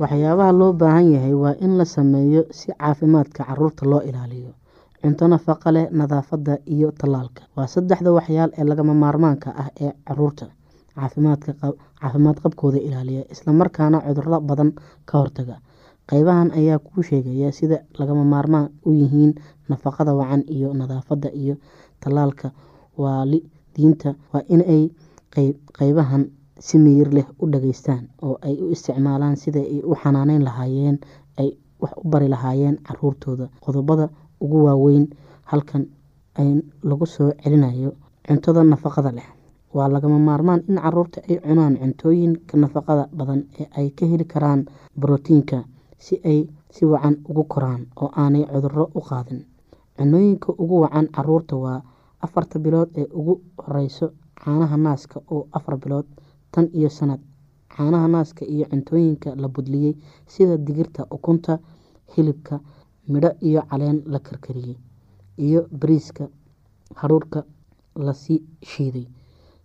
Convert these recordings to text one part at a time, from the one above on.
waxyaabaha loo baahan yahay waa in la sameeyo si caafimaadka carruurta loo ilaaliyo. Cunto nafaqa leh nadaafada iyo tallaalka. Waa saddexda waxyaal ee lagama maarmaanka ah ee carruurta caafimaad qabkooda ilaaliya islamarkaana cuduro badan ka hortaga. Qeybahan ayaa kuu sheegaya sida lagama maarmaan u yihiin nafaqada wacan iyo nadaafada iyo tallaalka. Waalidiinta waa inay qeybahan si miyir leh u dhageystaan oo ay u isticmaalaan sida ay u xanaaneyn lahaayeen ay wax u bari lahaayeen caruurtooda. Qodobada ugu waaweyn halkan ay lagu soo celinayo cuntada nafaqada leh. Waa lagama maarmaan in carruurta ay cunaan cuntooyinka nafaqada badan ee ay ka heli karaan brotiinka si ay si wacan ugu koraan oo aanay cuduro u qaadin. Cunooyinka ugu wacan carruurta waa afarta bilood ee ugu horeyso caanaha naaska oo afar bilood tan iyo sanad. Caanaha naaska iyo cuntooyinka la budliyey sida digirta ukunta hilibka midho iyo caleen la karkariyey iyo bariiska haruurka la sii shiiday.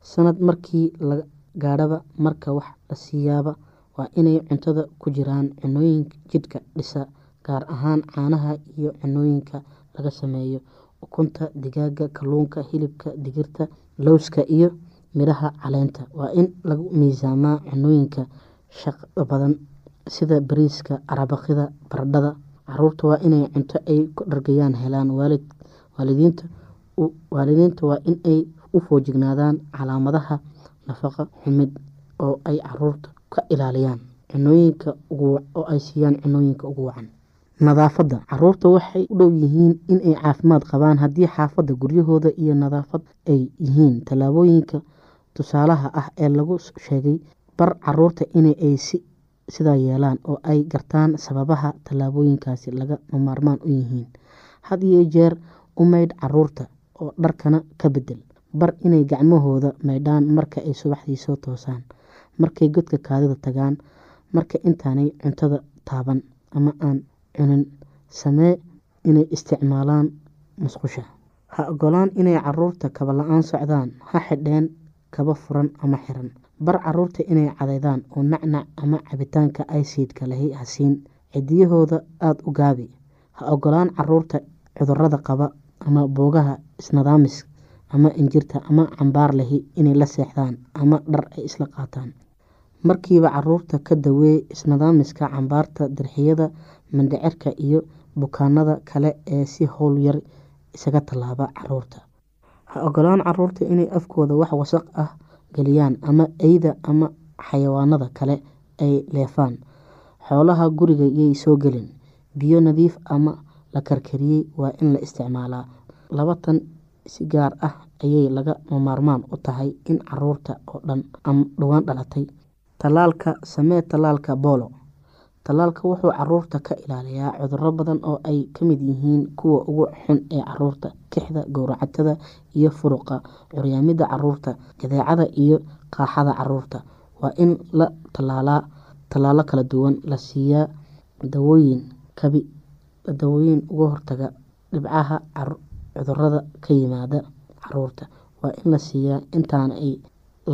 Sanad markii la gaadhaba marka wax la siiyaaba waa inay cuntada ku jiraan cunooyinka jidhka dhisa gaar ahaan caanaha iyo cunooyinka laga sameeyo. Ukunta digaaga kalluunka hilibka digirta lowska iyo midhaha caleenta waa in lagu miisaamaa cunooyinka shaqada badan sida bariiska arabaqida baradhada. Caruurta waa inay cunto ay ku dhargayaan helaan waalidiinta waa in ay u foojignaadaan calaamadaha nafaqa xumid oo ay carruurta ka ilaaliyaan oo ay siiyaan cunooyinka ugu wacan. Nadaafadda. Caruurta waxay u dhow yihiin inay caafimaad qabaan haddii xaafadda guryahooda iyo nadaafad ay yihiin. Tallaabooyinka tusaalaha ah ee lagu sheegay bar carruurta in ay sidaa yeelaan oo ay gartaan sababaha tallaabooyinkaasi laga maarmaan u yihiin. Had iyo jeer u maydh carruurta oo dharkana ka bedel bar inay gacmahooda maydhaan marka ay subaxdii soo toosaan markay godka kaadida tagaan marka intaanay cuntada taaban ama aan cunin. Samee inay isticmaalaan musqusha. Ha ogolaan inay carruurta kaba la'aan socdaan ha xidheen kaba furan ama xiran. Bar carruurta inay cadeydaan oo nacnac ama cabitaanka aysiidka lahi hasiin. Cidiyahooda aada u gaabi. Ha ogolaan carruurta cudurrada qaba ama boogaha isnadaamis ama injirta ama cambaar lahi inay la seexdaan ama dhar ay isla qaataan. Markiiba carruurta ka daweey isnadaamiska cambaarta dirxiyada mandhicirka iyo bukaanada kale ee si howl yar isaga tallaaba carruurta ha ogolaan carruurta inay afkooda wax wasaq ah geliyaan ama eyda ama xayawaanada kale ay leefaan. Xoolaha guriga yay soo gelin. Biyo nadiif ama la karkariyey waa in la isticmaalaa. Labatan si gaar ah ayay laga maarmaan u tahay in carruurta oo dhan ama dhowaan dhalatay. Tallaalka samee tallaalka boolo tallaalka wuxuu carruurta ka ilaaliyaa cuduro badan oo ay ka mid yihiin kuwa ugu xun ee carruurta kixda gowracatada iyo furuqa curyaamida carruurta jadeecada iyo qaaxada carruurta. Waa in la tallaalaa tallaalo kala duwan la siiyaa dawooyin kabi dawooyin uga hortaga dhibcaha cudurrada ka yimaada carruurta. Waa in la siiyaa intaan ay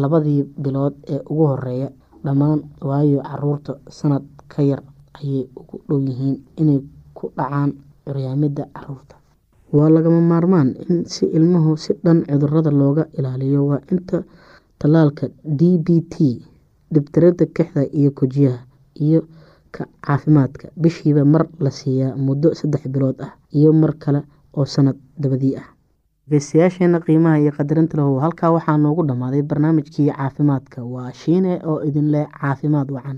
labadii bilood ee ugu horreeya dhammaan waayo carruurta sanad ka yar ayay ugu dhow yihiin inay ku dhacaan curyaamida carruurta waa lagama maarmaan in si ilmuhu si dhan cudurrada looga ilaaliyo. Waa inta tallaalka d b t dhibtirada kixda iyo kojiyaha iyo ka caafimaadka. Bishiiba mar la siiyaa muddo saddex bilood ah iyo mar kale oo sanad dabadii ah. Dhegeystayaasheena qiimaha iyo qadarinta lahu. Halkaa waxaa noogu dhammaaday barnaamijkii caafimaadka. Waa shiine oo idin leh caafimaad wacan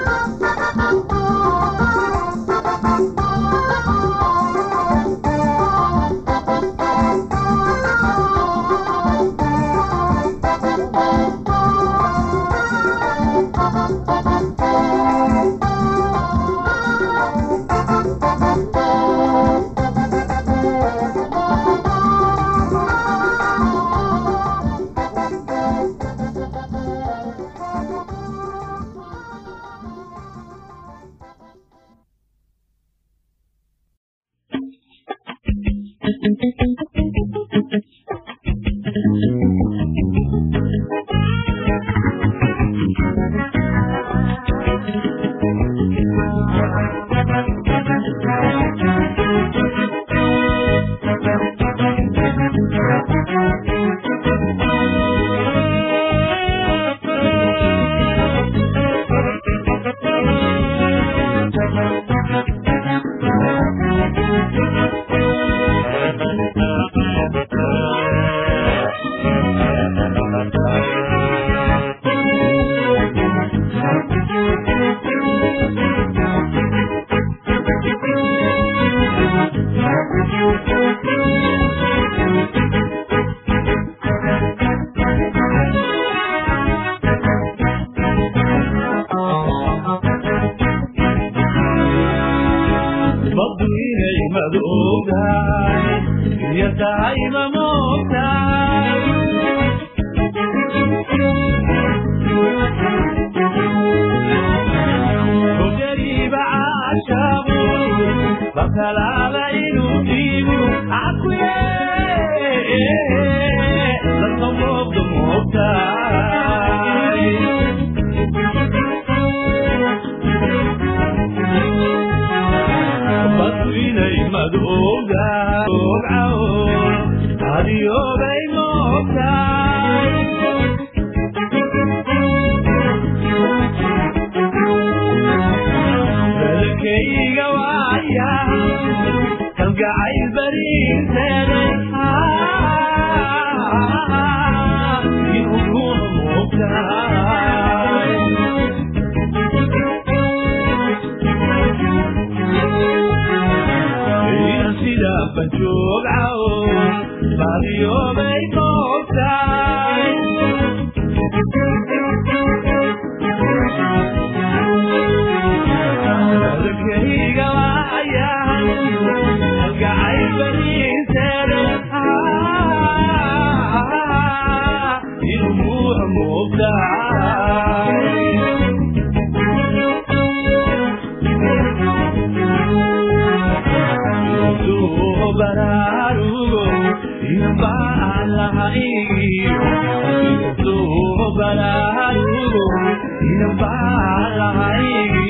Baraarugo inabaalahaygi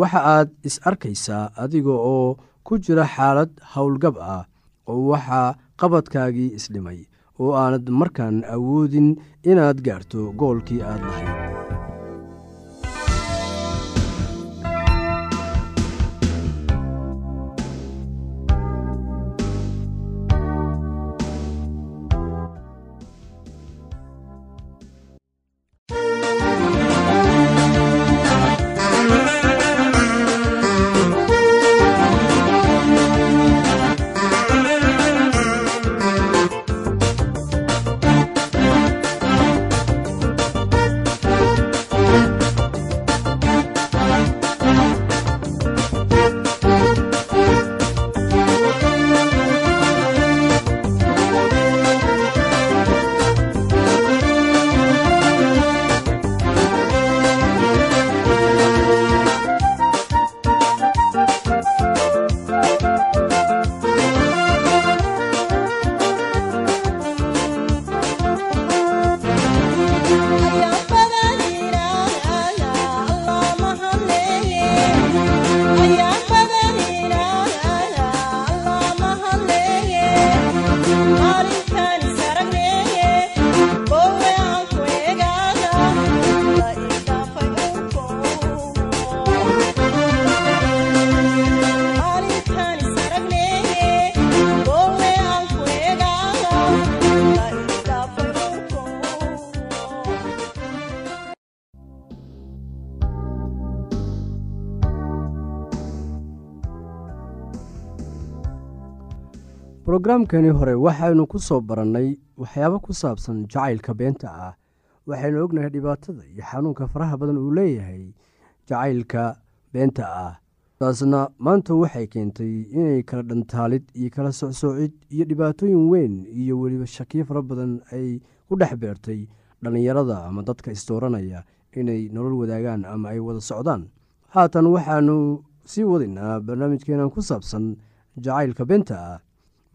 waxa aad is arkaysaa adiga oo ku jira xaalad howlgab ah oo waxaa qabadkaagii isdhimay oo aanad markaan awoodin inaad gaarto goolkii aad lahayd brogaraamkani hore waxaynu ku soo barannay waxyaabo ku saabsan jacaylka beenta ah. Waxaynu ognahay dhibaatada iyo xanuunka faraha badan uu leeyahay jacaylka beenta ah. Taasna maanta waxay keentay inay kala dhantaalid iyo kala socsoocid iyo dhibaatooyin weyn iyo weliba shakiyo fara badan ay ku dhex beertay dhallinyarada ama dadka isdooranaya inay nolol wadaagaan ama ay wada socdaan. Haatan waxaanu sii wadaynaa barnaamijkeenan ku saabsan jacaylka beenta ah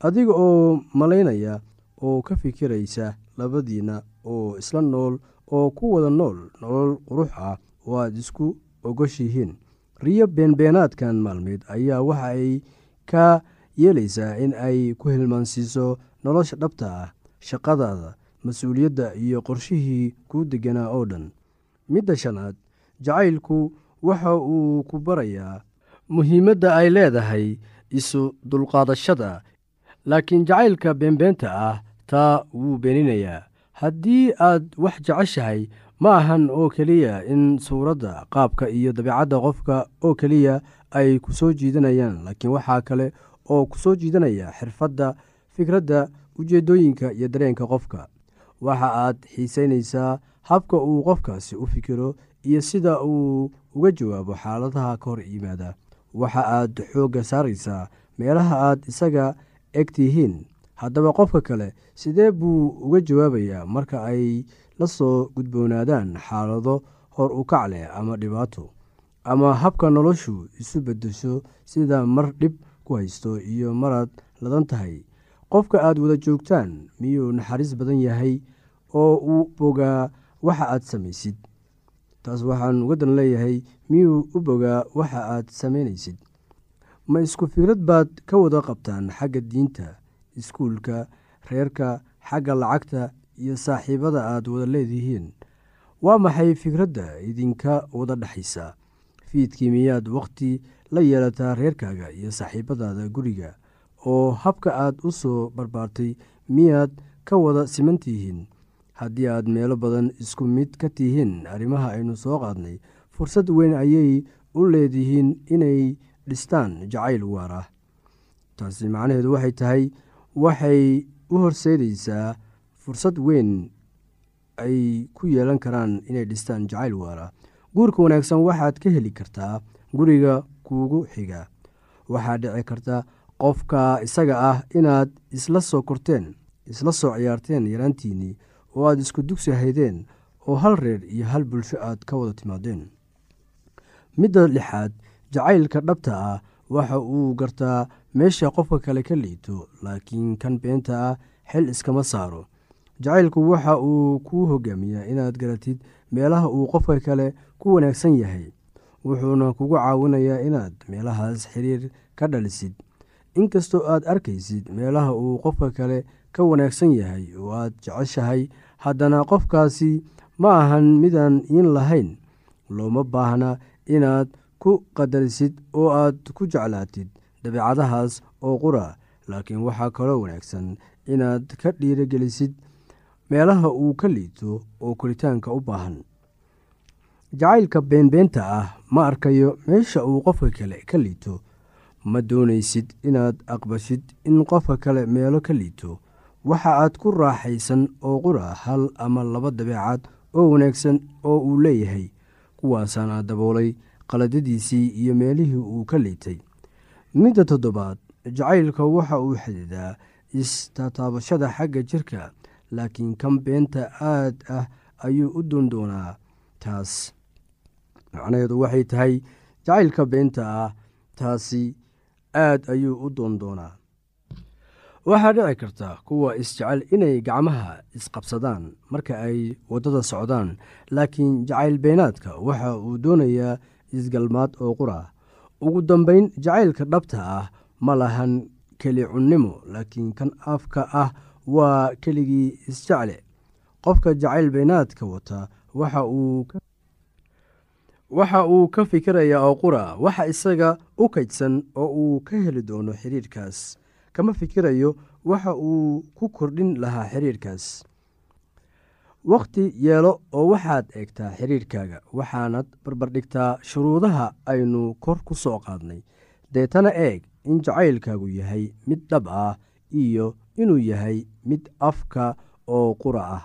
adiga oo malaynaya oo ka fikiraysa labadiina oo isla nool oo ku wada nool nolol qurux ah oo aad isku ogoshihiin. Riyo beenbeenaadkan maalmeed ayaa waxa ay ka yeelaysaa in ay ku hilmaansiiso nolosha dhabta ah shaqadaada mas'uuliyadda iyo qorshihii kuu deganaa oo dhan. Midda shanaad jacaylku waxa uu ku barayaa muhiimadda ay leedahay isu dulqaadashada laakiin jacaylka beenbeenta ah taa wuu beeninayaa. Haddii aad wax jeceshahay ma ahan oo keliya in suuradda qaabka iyo dabeecadda qofka oo keliya ay ku soo jiidanayaan laakiin waxaa kale oo ku soo jiidanaya xirfadda fikradda ujeeddooyinka iyo dareenka qofka. Waxa aad xiisaynaysaa habka uu qofkaasi u fikiro iyo sida uu uga jawaabo xaaladaha ka hor yimaada. Waxa aad xoogga saaraysaa meelaha aad isaga eg tihiin haddaba qofka kale sidee buu uga jawaabayaa marka ay la soo gudboonaadaan xaalado hor u kac leh ama dhibaato ama habka noloshu isu beddesho sida mar dhib ku haysto iyo maraad ladan tahay? Qofka aad wada joogtaan miyuu naxariis badan yahay oo uu bogaa waxa aad samaysid? Taas waxaan uga dan leeyahay miyuu u bogaa waxa aad samaynaysid ma isku fikrad baad ka wada qabtaan xagga diinta iskuulka reerka xagga lacagta iyo saaxiibada aad wada leedihiin. Waa maxay fikradda idinka wada dhexaysa fiidkii miyaad wakhti la yeelataa reerkaaga iyo saaxiibadaada guriga? Oo habka aad u soo barbaartay miyaad ka wada siman tihiin haddii aad meelo badan isku mid ka tihiin arrimaha aynu soo qaadnay fursad weyn ayay u leedihiin inay dhistaan jacayl waar ah taasi macnaheedu waxay tahay waxay u horseedaysaa fursad weyn ay ku yeelan karaan inay dhistaan jacayl waara guurka wanaagsan waxaad ka heli kartaa guriga kuugu xiga. Waxaa dhici karta qofka isaga ah inaad isla soo korteen isla soo ciyaarteen yaraantiinnii oo aad isku dugsi haydeen oo hal reer iyo hal bulsho aad ka wada timaadeen. Midda lixaad jacaylka dhabta ah waxa uu gartaa meesha qofka kale ka liito laakiin kan beenta ah xil iskama saaro. Jacaylku waxa uu kuu hogaamiyaa inaad garatid meelaha uu qofka kale ku wanaagsan yahay. Wuxuuna kugu caawinayaa inaad meelahaas xiriir ka dhalisid. Inkastoo aad arkaysid meelaha uu qofka kale ka wanaagsan yahay oo aad jeceshahay haddana qofkaasi ma ahan midaan iin lahayn. Looma baahna inaad ku qadarisid oo aad ku jeclaatid dabeecadahaas oo qura. Laakiin waxaa kaloo wanaagsan inaad ka dhiirogelisid meelaha uu ka liito oo koritaanka u baahan. Jacaylka beenbeenta ah ma arkayo meesha uu qofka kale ka liito. Ma doonaysid inaad aqbashid in qofka kale meelo ka liito. Waxa aad ku raaxaysan oo qura hal ama laba dabeecad oo wanaagsan oo uu leeyahay kuwaasaana daboolay qaladadiisii iyo meelihii uu ka liitay. Midda toddobaad jacaylka waxa uu xididaa istataabashada xagga jirka laakiin kan beenta aad ah ayuu u doondoonaa taas. Macnaheedu waxay tahay jacaylka beenta ah taasi aad ayuu u doondoonaa waxaa dhici karta kuwa isjecel inay gacmaha isqabsadaan marka ay waddada socdaan laakiin jacayl beenaadka waxa uu doonayaa isgalmaad oo qura. Ugu dambeyn jacaylka dhabta ah ma lahan keli cunnimo laakiin kan afka ah waa keligii isjecle qofka jacayl beenaadka wata waxa uu ka fikirayaa oo qura waxa isaga u kaydsan oo uu ka heli doono xiriirkaas. Kama fikirayo waxa uu ku kordhin lahaa xiriirkaas wakhti yeelo oo waxaad eegtaa xiriirkaaga waxaanad barbardhigtaa shuruudaha aynu kor ku soo qaadnay. Deetana eeg in jacaylkaagu yahay mid dhab ah iyo inuu yahay mid afka oo qura ah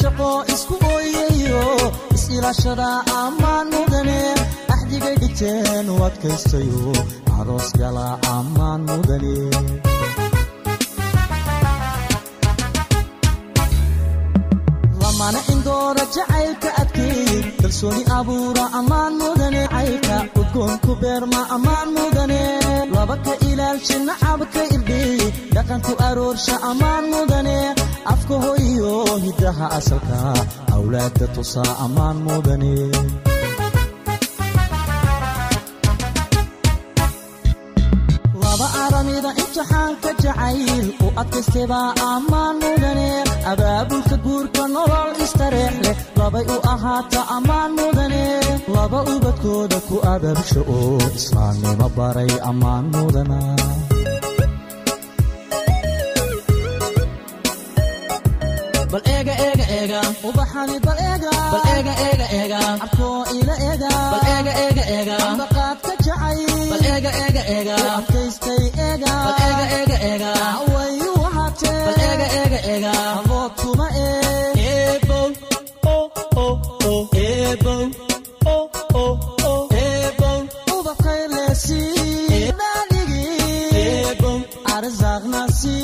shaqo isku ooyayo is-ilaashada ammaan mudane axdigay dhigteen u adkaystayo aroos gala ammaan mudane lamana indoora jacaylka adkeey kalsooni abuura ammaan mudane caylka udgoonku beerma ammaan mudane laba ka ilaalsha nacabka irdheey dhaqanku aroorsha ammaan mudane afka hoyo hiddaha asalka awlaadda tusaa ammaan mudane aramida imtixaanka jacayl u adkaystebaa ammaan mudane abaabulka guurka nolol istareex leh labay u ahaata ammaan mudane laba ubadkooda ku abaabsha oo islaamnimo baray ammaan mudana bal eega eega eega ubaxani bal eega bal eega eega eega abkoo ila eega bal eega eega eega ambaqaadka jacay. Bal eega eega eega adkaystay eega bal eega eega eega wayu wahatee bal eega eega eega abood kuma ee. Eebow o o o eebow o o o eebow. Ubaqayleesi dhaadhigi eebow. Arzaaqnasi